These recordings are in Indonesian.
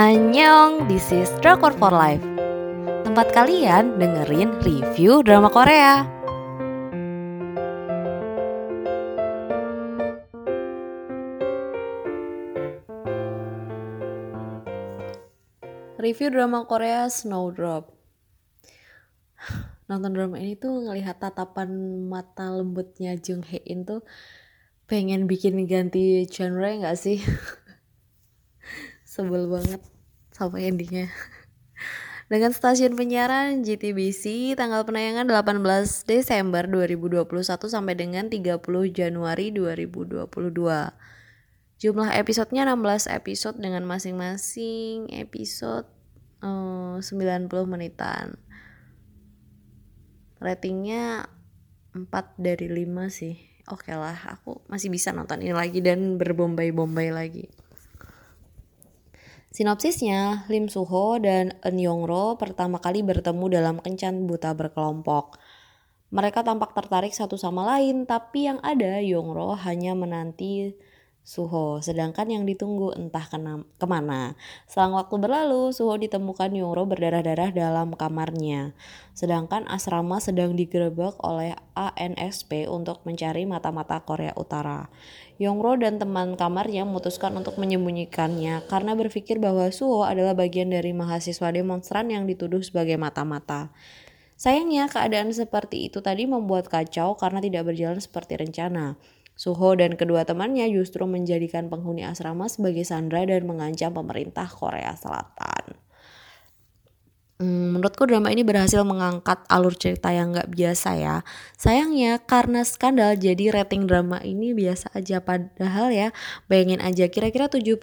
Annyeong, this is Drakor for Life. Tempat kalian dengerin review drama Korea. Review drama Korea Snowdrop. Nonton drama ini tuh ngelihat tatapan mata lembutnya Jung Hae In tuh pengen bikin ganti genre gak sih? sebel banget sama endingnya. Dengan stasiun penyiaran GTBC tanggal penayangan 18 Desember 2021 sampai dengan 30 Januari 2022 jumlah episodenya 16 episode dengan masing-masing episode eh, 90 menitan. Ratingnya 4 dari 5 sih. Oke okay lah aku masih bisa nonton ini lagi dan berbombay-bombay lagi Sinopsisnya, Lim Suho dan Eun Yongro pertama kali bertemu dalam kencan buta berkelompok. Mereka tampak tertarik satu sama lain, tapi yang ada Yongro hanya menanti Suho, sedangkan yang ditunggu entah kena, ke mana. Selang waktu berlalu, Suho ditemukan Yongro berdarah-darah dalam kamarnya, sedangkan asrama sedang digerebek oleh ANSP untuk mencari mata-mata Korea Utara. Yongro dan teman kamarnya memutuskan untuk menyembunyikannya karena berpikir bahwa Suho adalah bagian dari mahasiswa demonstran yang dituduh sebagai mata-mata. Sayangnya keadaan seperti itu tadi membuat kacau karena tidak berjalan seperti rencana. Suho dan kedua temannya justru menjadikan penghuni asrama sebagai sandra dan mengancam pemerintah Korea Selatan. Hmm, menurutku drama ini berhasil mengangkat alur cerita yang gak biasa ya. Sayangnya karena skandal jadi rating drama ini biasa aja padahal ya bayangin aja kira-kira 70%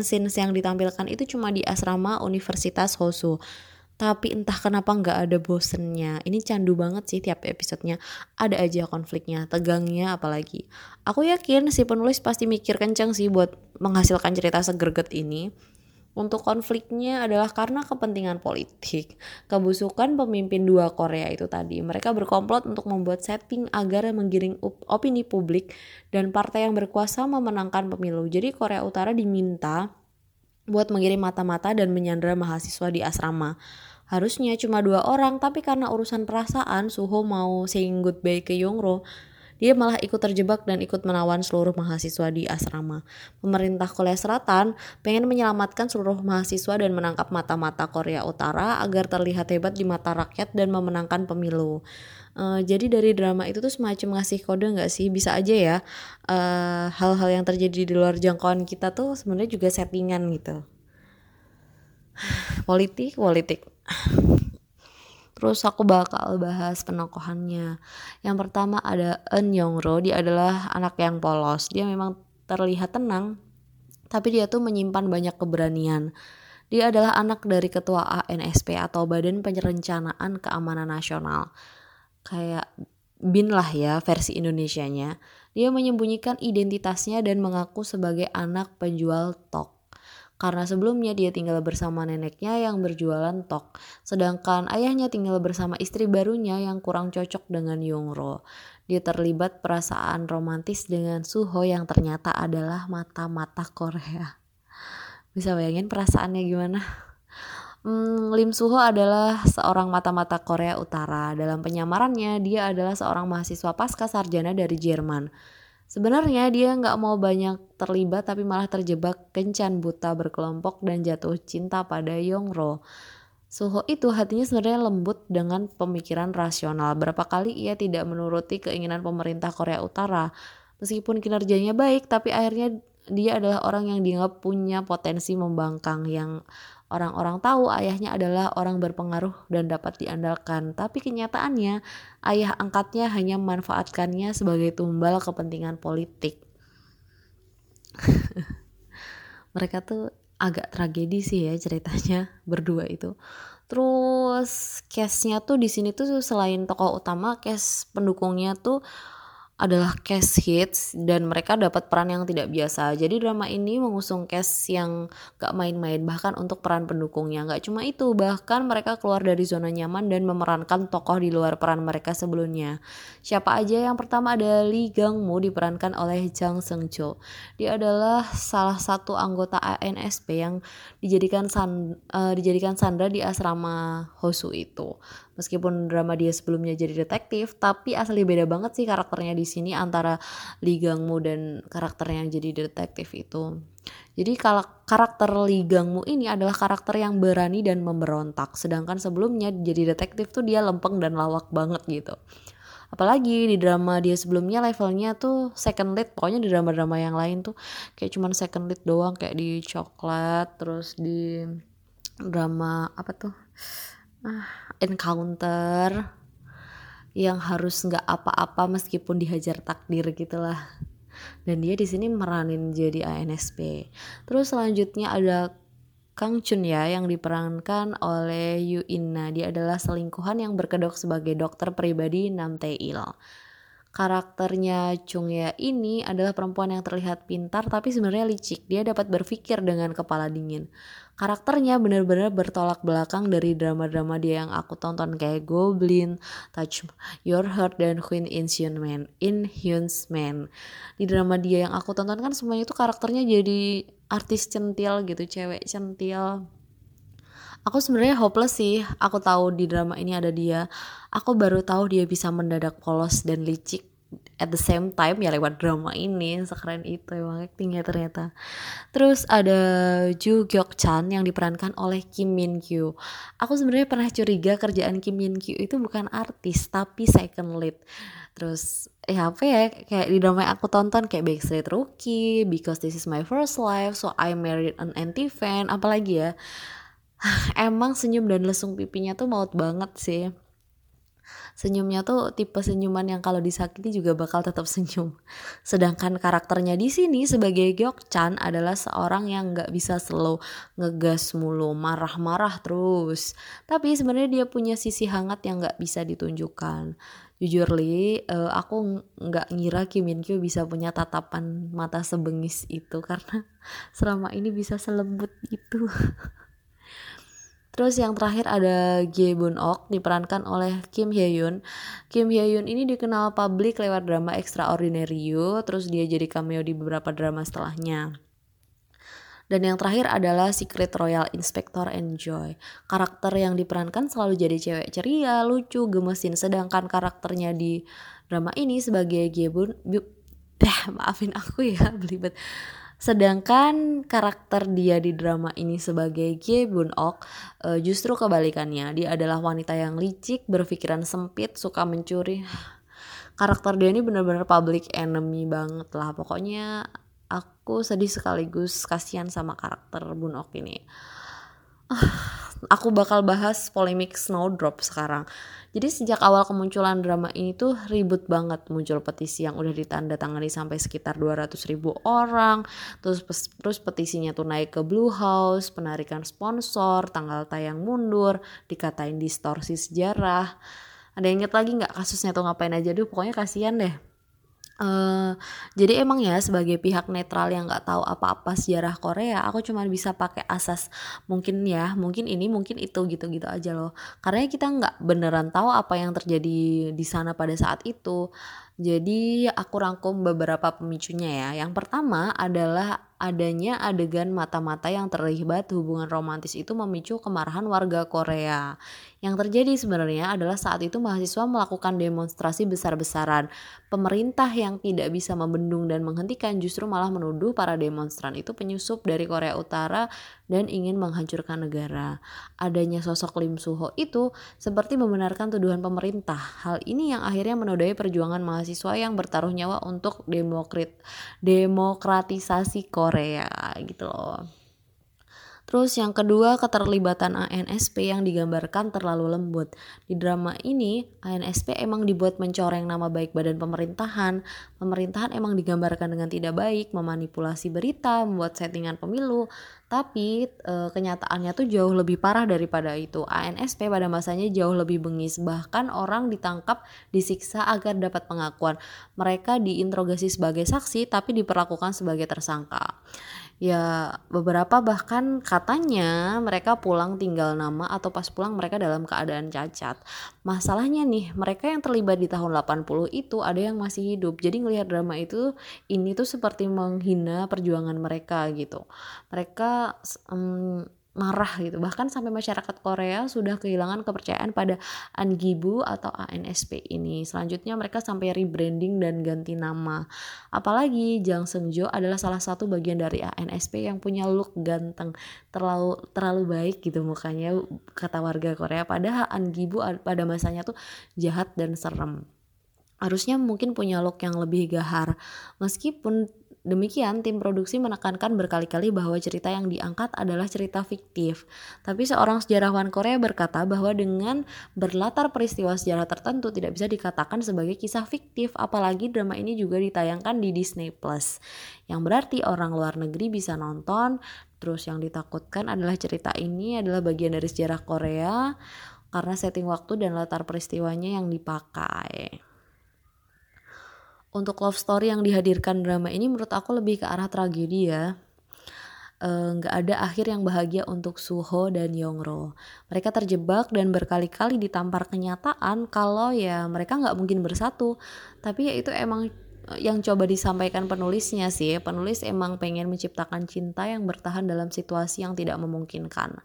scenes yang ditampilkan itu cuma di asrama Universitas Hosu tapi entah kenapa nggak ada bosennya ini candu banget sih tiap episodenya ada aja konfliknya tegangnya apalagi aku yakin si penulis pasti mikir kenceng sih buat menghasilkan cerita segerget ini untuk konfliknya adalah karena kepentingan politik. Kebusukan pemimpin dua Korea itu tadi. Mereka berkomplot untuk membuat setting agar menggiring opini publik dan partai yang berkuasa memenangkan pemilu. Jadi Korea Utara diminta buat mengirim mata-mata dan menyandra mahasiswa di asrama. Harusnya cuma dua orang, tapi karena urusan perasaan, Suho mau saying goodbye ke Yongro, dia malah ikut terjebak dan ikut menawan seluruh mahasiswa di asrama. Pemerintah Korea Selatan pengen menyelamatkan seluruh mahasiswa dan menangkap mata-mata Korea Utara agar terlihat hebat di mata rakyat dan memenangkan pemilu. Uh, jadi dari drama itu tuh semacam ngasih kode nggak sih? Bisa aja ya eh, hal-hal uh, yang terjadi di luar jangkauan kita tuh sebenarnya juga settingan gitu. Politik politik. Terus aku bakal bahas penokohannya. Yang pertama ada Eun Yongro dia adalah anak yang polos. Dia memang terlihat tenang tapi dia tuh menyimpan banyak keberanian. Dia adalah anak dari ketua ANSP atau Badan Perencanaan Keamanan Nasional kayak Bin lah ya versi Indonesianya. Dia menyembunyikan identitasnya dan mengaku sebagai anak penjual tok. Karena sebelumnya dia tinggal bersama neneknya yang berjualan tok, sedangkan ayahnya tinggal bersama istri barunya yang kurang cocok dengan Yongro. Dia terlibat perasaan romantis dengan Suho yang ternyata adalah mata-mata Korea. Bisa bayangin perasaannya gimana? Hmm, Lim Suho adalah seorang mata-mata Korea Utara. Dalam penyamarannya, dia adalah seorang mahasiswa pasca sarjana dari Jerman. Sebenarnya dia nggak mau banyak terlibat tapi malah terjebak kencan buta berkelompok dan jatuh cinta pada Yongro. Suho itu hatinya sebenarnya lembut dengan pemikiran rasional. Berapa kali ia tidak menuruti keinginan pemerintah Korea Utara. Meskipun kinerjanya baik, tapi akhirnya dia adalah orang yang dianggap punya potensi membangkang yang Orang-orang tahu ayahnya adalah orang berpengaruh dan dapat diandalkan, tapi kenyataannya ayah angkatnya hanya memanfaatkannya sebagai tumbal kepentingan politik. Mereka tuh agak tragedi sih ya ceritanya berdua itu. Terus case-nya tuh di sini tuh selain tokoh utama, case pendukungnya tuh adalah cast hits dan mereka dapat peran yang tidak biasa. Jadi drama ini mengusung cast yang gak main-main bahkan untuk peran pendukungnya. Gak cuma itu, bahkan mereka keluar dari zona nyaman dan memerankan tokoh di luar peran mereka sebelumnya. Siapa aja yang pertama ada Lee Gang Mo diperankan oleh Jang Seung Jo. Dia adalah salah satu anggota ANSP yang dijadikan san, uh, dijadikan sandra di asrama Hosu itu. Meskipun drama dia sebelumnya jadi detektif, tapi asli beda banget sih karakternya di sini antara Lee Gang-mu dan karakternya yang jadi detektif itu. Jadi kalau karakter Lee Gang-mu ini adalah karakter yang berani dan memberontak, sedangkan sebelumnya jadi detektif tuh dia lempeng dan lawak banget gitu. Apalagi di drama dia sebelumnya levelnya tuh second lead, pokoknya di drama-drama yang lain tuh kayak cuman second lead doang kayak di coklat, terus di drama apa tuh? Ah, encounter yang harus nggak apa-apa meskipun dihajar takdir gitulah dan dia di sini meranin jadi ANSP terus selanjutnya ada Kang Chun ya yang diperankan oleh Yu Inna dia adalah selingkuhan yang berkedok sebagai dokter pribadi Nam Tae Il karakternya Chung Ya ini adalah perempuan yang terlihat pintar tapi sebenarnya licik. Dia dapat berpikir dengan kepala dingin. Karakternya benar-benar bertolak belakang dari drama-drama dia yang aku tonton kayak Goblin, Touch Your Heart dan Queen Inhyun Man. Inhyun's Man. Di drama dia yang aku tonton kan semuanya itu karakternya jadi artis centil gitu, cewek centil aku sebenarnya hopeless sih aku tahu di drama ini ada dia aku baru tahu dia bisa mendadak polos dan licik at the same time ya lewat drama ini sekeren itu emang actingnya ternyata. Terus ada Ju Gyok Chan yang diperankan oleh Kim Min Kyu. Aku sebenarnya pernah curiga kerjaan Kim Min Kyu itu bukan artis tapi second lead. Terus ya apa ya kayak di drama yang aku tonton kayak Backstreet Rookie Because This Is My First Life So I Married an Anti Fan apalagi ya. Emang senyum dan lesung pipinya tuh maut banget sih senyumnya tuh tipe senyuman yang kalau disakiti juga bakal tetap senyum. Sedangkan karakternya di sini sebagai Gyok Chan adalah seorang yang nggak bisa slow, ngegas mulu, marah-marah terus. Tapi sebenarnya dia punya sisi hangat yang nggak bisa ditunjukkan. Jujur li, uh, aku nggak ngira Kim Min Kyo bisa punya tatapan mata sebengis itu karena selama ini bisa selembut itu. Terus yang terakhir ada Gi Bun Ok diperankan oleh Kim Hye Yoon. Kim Hye Yoon ini dikenal publik lewat drama Extraordinary You, terus dia jadi cameo di beberapa drama setelahnya. Dan yang terakhir adalah Secret Royal Inspector Enjoy. Karakter yang diperankan selalu jadi cewek ceria, lucu, gemesin. Sedangkan karakternya di drama ini sebagai Bun, maafin aku ya belibet Sedangkan karakter dia di drama ini sebagai Gie Bun Ok uh, justru kebalikannya. Dia adalah wanita yang licik, berpikiran sempit, suka mencuri. Karakter dia ini benar-benar public enemy banget lah. Pokoknya aku sedih sekaligus kasihan sama karakter Bun Ok ini. Aku bakal bahas polemik Snowdrop sekarang. Jadi sejak awal kemunculan drama ini tuh ribut banget muncul petisi yang udah ditandatangani sampai sekitar 200 ribu orang. Terus terus petisinya tuh naik ke Blue House, penarikan sponsor, tanggal tayang mundur, dikatain distorsi sejarah. Ada yang inget lagi nggak kasusnya tuh ngapain aja? Duh pokoknya kasihan deh Uh, jadi emang ya sebagai pihak netral yang nggak tahu apa-apa sejarah Korea, aku cuma bisa pakai asas mungkin ya, mungkin ini, mungkin itu gitu-gitu aja loh. Karena kita nggak beneran tahu apa yang terjadi di sana pada saat itu. Jadi aku rangkum beberapa pemicunya ya. Yang pertama adalah adanya adegan mata-mata yang terlibat hubungan romantis itu memicu kemarahan warga Korea. Yang terjadi sebenarnya adalah saat itu mahasiswa melakukan demonstrasi besar-besaran. Pemerintah yang tidak bisa membendung dan menghentikan justru malah menuduh para demonstran itu penyusup dari Korea Utara dan ingin menghancurkan negara. Adanya sosok Lim Suho itu seperti membenarkan tuduhan pemerintah. Hal ini yang akhirnya menodai perjuangan mahasiswa yang bertaruh nyawa untuk demokrat demokratisasi Korea gitu loh. Terus yang kedua keterlibatan ANSP yang digambarkan terlalu lembut. Di drama ini ANSP emang dibuat mencoreng nama baik badan pemerintahan. Pemerintahan emang digambarkan dengan tidak baik, memanipulasi berita, membuat settingan pemilu. Tapi e, kenyataannya tuh jauh lebih parah daripada itu. ANSP pada masanya jauh lebih bengis. Bahkan orang ditangkap, disiksa agar dapat pengakuan. Mereka diinterogasi sebagai saksi tapi diperlakukan sebagai tersangka ya beberapa bahkan katanya mereka pulang tinggal nama atau pas pulang mereka dalam keadaan cacat masalahnya nih mereka yang terlibat di tahun 80 itu ada yang masih hidup. Jadi ngelihat drama itu ini tuh seperti menghina perjuangan mereka gitu. Mereka um, marah gitu. Bahkan sampai masyarakat Korea sudah kehilangan kepercayaan pada Angibu atau ANSP ini. Selanjutnya mereka sampai rebranding dan ganti nama. Apalagi Jang Seungjo adalah salah satu bagian dari ANSP yang punya look ganteng. Terlalu terlalu baik gitu mukanya kata warga Korea. Padahal Angibu pada masanya tuh jahat dan serem. Harusnya mungkin punya look yang lebih gahar. Meskipun Demikian, tim produksi menekankan berkali-kali bahwa cerita yang diangkat adalah cerita fiktif. Tapi seorang sejarawan Korea berkata bahwa dengan berlatar peristiwa sejarah tertentu tidak bisa dikatakan sebagai kisah fiktif, apalagi drama ini juga ditayangkan di Disney Plus. Yang berarti orang luar negeri bisa nonton, terus yang ditakutkan adalah cerita ini adalah bagian dari sejarah Korea karena setting waktu dan latar peristiwanya yang dipakai untuk love story yang dihadirkan drama ini menurut aku lebih ke arah tragedi ya eh, nggak uh, ada akhir yang bahagia untuk Suho dan Yongro. Mereka terjebak dan berkali-kali ditampar kenyataan kalau ya mereka nggak mungkin bersatu. Tapi ya itu emang eh, yang coba disampaikan penulisnya sih. Penulis emang pengen menciptakan cinta yang bertahan dalam situasi yang tidak memungkinkan.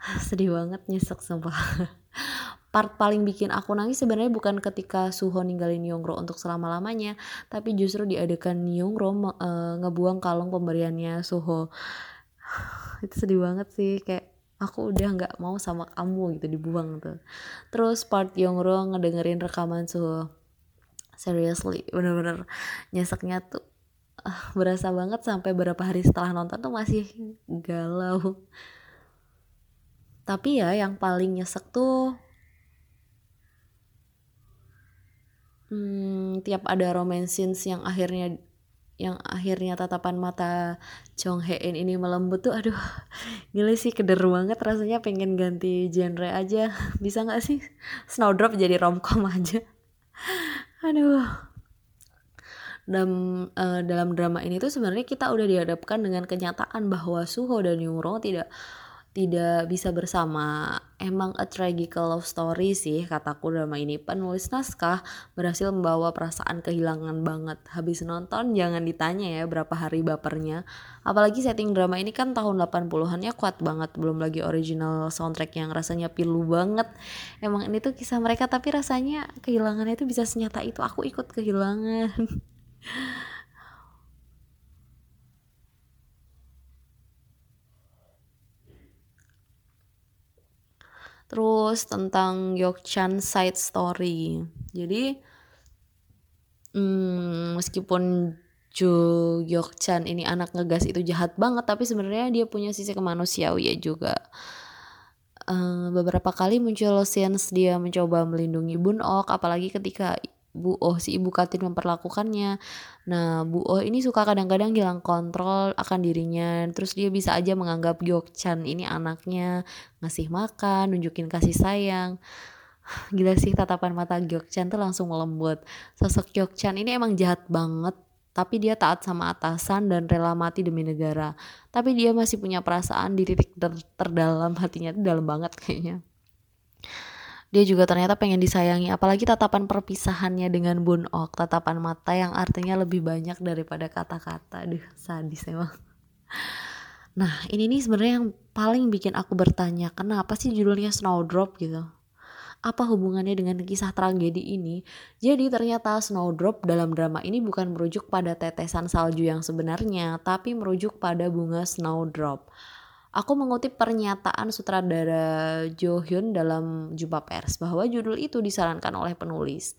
Sedih banget nyesek sumpah. part paling bikin aku nangis sebenarnya bukan ketika Suho ninggalin Yongro untuk selama-lamanya, tapi justru di adegan Yongro uh, ngebuang kalung pemberiannya Suho. Itu sedih banget sih, kayak aku udah nggak mau sama kamu gitu dibuang tuh. Terus part Yongro ngedengerin rekaman Suho. Seriously, bener-bener nyeseknya tuh uh, berasa banget sampai beberapa hari setelah nonton tuh masih galau. Tapi ya yang paling nyesek tuh hmm, tiap ada romance scenes yang akhirnya yang akhirnya tatapan mata Chong Hae In ini melembut tuh aduh gila sih keder banget rasanya pengen ganti genre aja. Bisa nggak sih? Snowdrop jadi romcom aja. Aduh. Dalam uh, dalam drama ini tuh sebenarnya kita udah dihadapkan dengan kenyataan bahwa Suho dan Yungro tidak tidak bisa bersama. Emang a tragical love story sih kataku drama ini. Penulis naskah berhasil membawa perasaan kehilangan banget. Habis nonton jangan ditanya ya berapa hari bapernya. Apalagi setting drama ini kan tahun 80-annya kuat banget. Belum lagi original soundtrack yang rasanya pilu banget. Emang ini tuh kisah mereka tapi rasanya kehilangannya itu bisa senyata itu. Aku ikut kehilangan. terus tentang Yokchan side story. Jadi hmm, meskipun Jo Yokchan ini anak ngegas itu jahat banget tapi sebenarnya dia punya sisi kemanusiawian juga. Uh, beberapa kali muncul scenes dia mencoba melindungi Bun Ok apalagi ketika Bu Oh si ibu Katin memperlakukannya. Nah, Bu Oh ini suka kadang-kadang hilang kontrol akan dirinya. Terus dia bisa aja menganggap Gyokchan ini anaknya, ngasih makan, nunjukin kasih sayang. Gila sih tatapan mata Gyokchan tuh langsung melembut. Sosok Gyokchan ini emang jahat banget, tapi dia taat sama atasan dan rela mati demi negara. Tapi dia masih punya perasaan di titik ter terdalam hatinya itu dalam banget kayaknya dia juga ternyata pengen disayangi apalagi tatapan perpisahannya dengan Bun Ok tatapan mata yang artinya lebih banyak daripada kata-kata Duh sadis emang nah ini nih sebenarnya yang paling bikin aku bertanya kenapa sih judulnya Snowdrop gitu apa hubungannya dengan kisah tragedi ini? Jadi ternyata Snowdrop dalam drama ini bukan merujuk pada tetesan salju yang sebenarnya, tapi merujuk pada bunga Snowdrop. Aku mengutip pernyataan sutradara Jo Hyun dalam jumpa pers bahwa judul itu disarankan oleh penulis.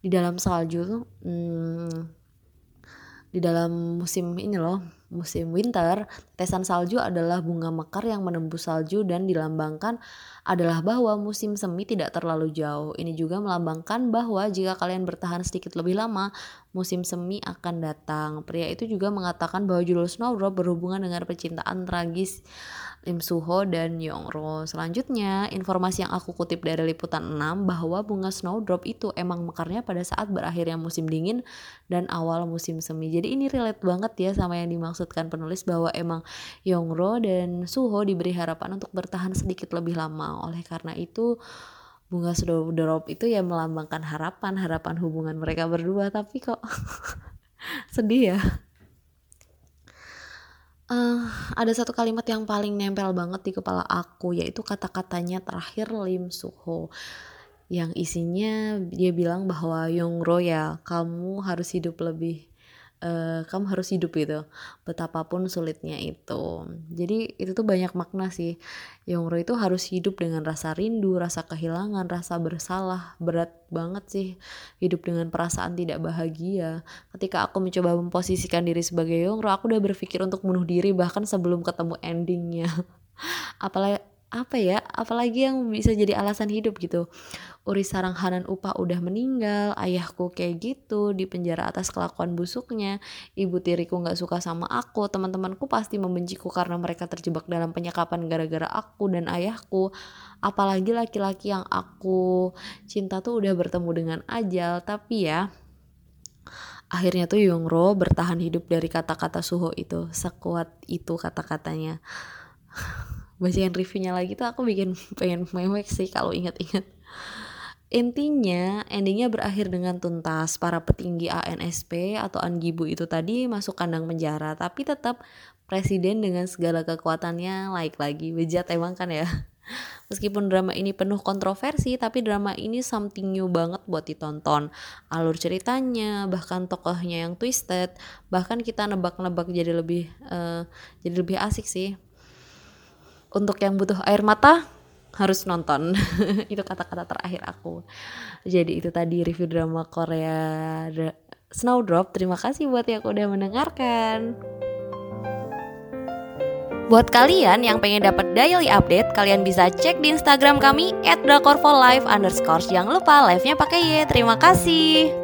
Di dalam salju hmm, di dalam musim ini loh, musim winter, tetesan salju adalah bunga mekar yang menembus salju dan dilambangkan adalah bahwa musim semi tidak terlalu jauh. Ini juga melambangkan bahwa jika kalian bertahan sedikit lebih lama, musim semi akan datang. Pria itu juga mengatakan bahwa judul Snowdrop berhubungan dengan percintaan tragis Lim Suho dan Yongro. Selanjutnya, informasi yang aku kutip dari liputan 6 bahwa bunga snowdrop itu emang mekarnya pada saat berakhirnya musim dingin dan awal musim semi. Jadi ini relate banget ya sama yang dimaksudkan penulis bahwa emang Yongro dan Suho diberi harapan untuk bertahan sedikit lebih lama. Oleh karena itu, bunga snowdrop itu ya melambangkan harapan, harapan hubungan mereka berdua. Tapi kok sedih ya uh, ada satu kalimat yang paling nempel banget di kepala aku yaitu kata-katanya terakhir Lim Suho yang isinya dia bilang bahwa Yongro ya kamu harus hidup lebih uh, kamu harus hidup gitu. Betapapun sulitnya itu. Jadi itu tuh banyak makna sih. Yongro itu harus hidup dengan rasa rindu rasa kehilangan rasa bersalah. Berat banget sih hidup dengan perasaan tidak bahagia. Ketika aku mencoba memposisikan diri sebagai Yongro aku udah berpikir untuk bunuh diri bahkan sebelum ketemu endingnya. Apalagi apa ya apalagi yang bisa jadi alasan hidup gitu. Uri Saranghanan Upah udah meninggal ayahku kayak gitu di penjara atas kelakuan busuknya ibu tiriku nggak suka sama aku teman-temanku pasti membenciku karena mereka terjebak dalam penyekapan gara-gara aku dan ayahku. Apalagi laki-laki yang aku cinta tuh udah bertemu dengan ajal tapi ya akhirnya tuh Yongro bertahan hidup dari kata-kata Suho itu sekuat itu kata-katanya bacain reviewnya lagi tuh aku bikin pengen mewek sih kalau inget-inget Intinya, endingnya berakhir dengan tuntas. Para petinggi ANSP atau Angibu itu tadi masuk kandang penjara, tapi tetap presiden dengan segala kekuatannya naik lagi. Bejat emang kan ya. Meskipun drama ini penuh kontroversi, tapi drama ini something new banget buat ditonton. Alur ceritanya, bahkan tokohnya yang twisted, bahkan kita nebak-nebak jadi lebih uh, jadi lebih asik sih untuk yang butuh air mata harus nonton itu kata-kata terakhir aku jadi itu tadi review drama Korea Snowdrop terima kasih buat yang udah mendengarkan Buat kalian yang pengen dapat daily update, kalian bisa cek di Instagram kami @drakorfolive. Jangan lupa live-nya pakai Y. Terima kasih.